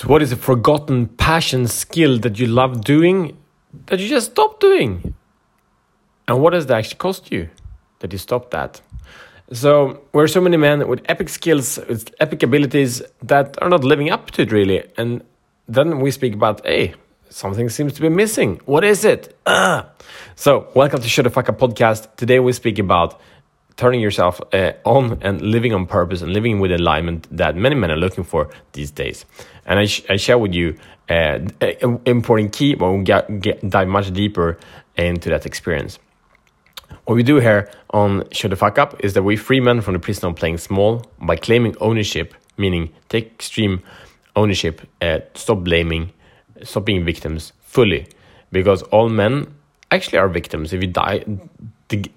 So, what is a forgotten passion skill that you love doing that you just stopped doing? And what does that actually cost you that you stopped that? So, we're so many men with epic skills, with epic abilities that are not living up to it really. And then we speak about, hey, something seems to be missing. What is it? Uh. So, welcome to Shut the Fuck Up podcast. Today we speak about turning yourself uh, on and living on purpose and living with alignment that many men are looking for these days. And I, sh I share with you uh, an important key, but we'll get, get, dive much deeper into that experience. What we do here on Shut the Fuck Up is that we free men from the prison of playing small by claiming ownership, meaning take extreme ownership, uh, stop blaming, stop being victims fully. Because all men actually are victims. If you die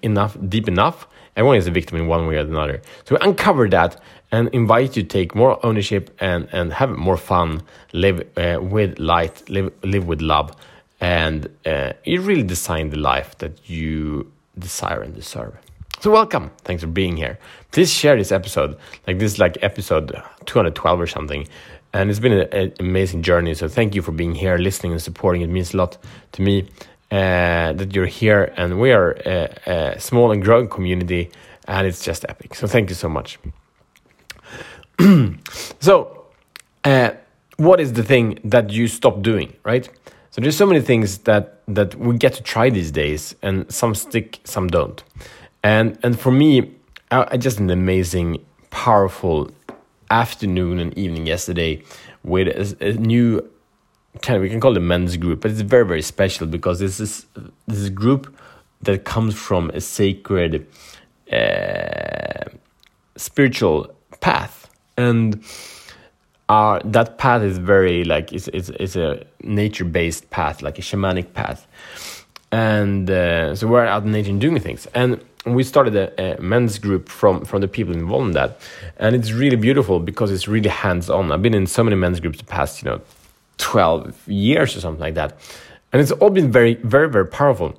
enough, deep enough, Everyone is a victim in one way or another. So uncover that and invite you to take more ownership and, and have more fun, live uh, with light, live, live with love, and uh, you really design the life that you desire and deserve. So welcome. Thanks for being here. Please share this episode. Like this is like episode 212 or something. And it's been an amazing journey. So thank you for being here, listening and supporting. It means a lot to me that you're here, and we are a, a, small and growing community, and it's just epic. So thank you so much. so, uh, what is the thing that you stop doing, right? So there's so many things that that we get to try these days, and some stick, some don't. And and for me, I, I just an amazing, powerful afternoon and evening yesterday with a, a new kind of we can call it a men's group, but it's very very special because this is this is group that comes from a sacred uh, spiritual path, and uh, that path is very like it's it's, it's a nature based path, like a shamanic path, and uh, so we're out in nature doing things. And we started a, a, men's group from from the people involved in that. And it's really beautiful because it's really hands on i've been in so many men's groups the past you know 12 years or something like that. And it's all been very, very, very powerful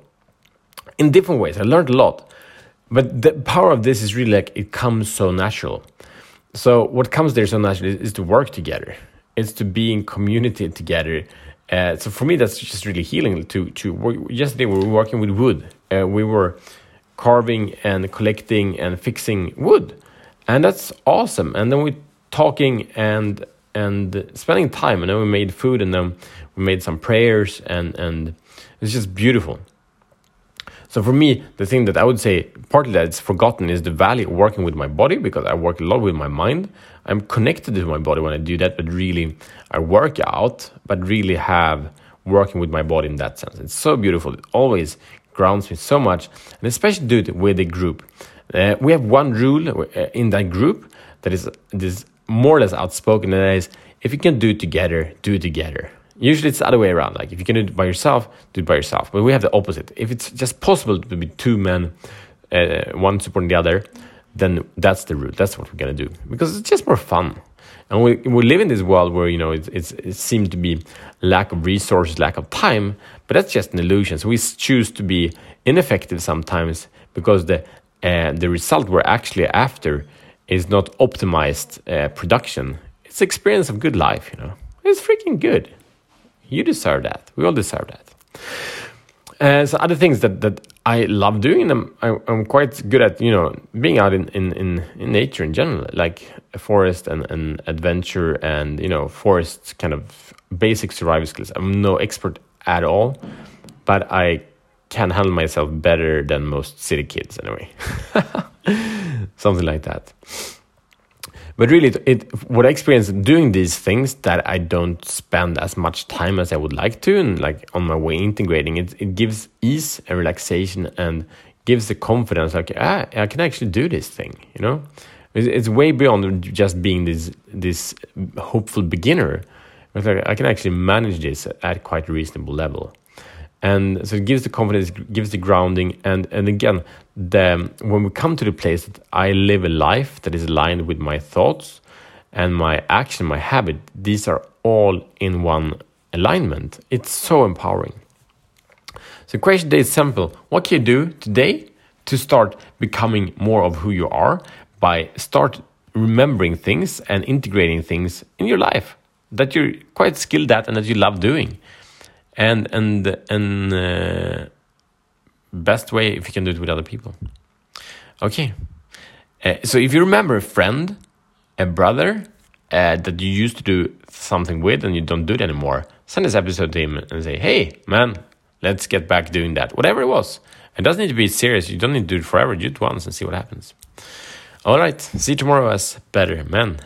in different ways. I learned a lot. But the power of this is really like it comes so natural. So, what comes there so naturally is, is to work together, it's to be in community together. Uh, so, for me, that's just really healing. To, to work. Yesterday, we were working with wood, uh, we were carving and collecting and fixing wood. And that's awesome. And then we're talking and and spending time. And then we made food, and then we made some prayers, and and it's just beautiful. So for me, the thing that I would say partly that it's forgotten is the value of working with my body because I work a lot with my mind. I'm connected to my body when I do that, but really I work out, but really have working with my body in that sense. It's so beautiful. It always grounds me so much, and especially do it with a group. Uh, we have one rule uh, in that group that is this more or less outspoken, and that is if you can do it together, do it together. Usually it's the other way around. Like if you can do it by yourself, do it by yourself. But we have the opposite. If it's just possible to be two men, uh, one supporting the other, then that's the route. That's what we're gonna do because it's just more fun. And we, we live in this world where you know it's, it's, it seems to be lack of resources, lack of time, but that's just an illusion. So we choose to be ineffective sometimes because the uh, the result we're actually after is not optimized uh, production. It's experience of good life, you know. It's freaking good. You deserve that. We all deserve that. Uh, so other things that, that I love doing, I'm, I'm quite good at, you know, being out in, in, in, in nature in general, like a forest and, and adventure and, you know, forest kind of basic survival skills. I'm no expert at all, but I can handle myself better than most city kids anyway. something like that. But really, it, it, what I experience doing these things that I don't spend as much time as I would like to, and like on my way integrating it, it gives ease and relaxation and gives the confidence. Like ah, I can actually do this thing. You know, it's, way beyond just being this this hopeful beginner. Like I can actually manage this at quite a reasonable level and so it gives the confidence gives the grounding. And and again the when we come to the place that i live a life that is aligned with my thoughts and my action my habit these are all in one alignment. It's so empowering. So question today is simple. What can you do today to start becoming more of who you are by start remembering things and integrating things in your life that you're quite skilled at and that you love doing. And and and uh, best way if you can do it with other people. Okay. Uh, so if you remember a friend, a brother uh, that you used to do something with and you don't do it anymore, send this episode to him and say, "Hey, man, let's get back doing that." Whatever it was. It doesn't need to be serious. You don't need to do it forever. Do it once and see what happens. All right. See you tomorrow as better men.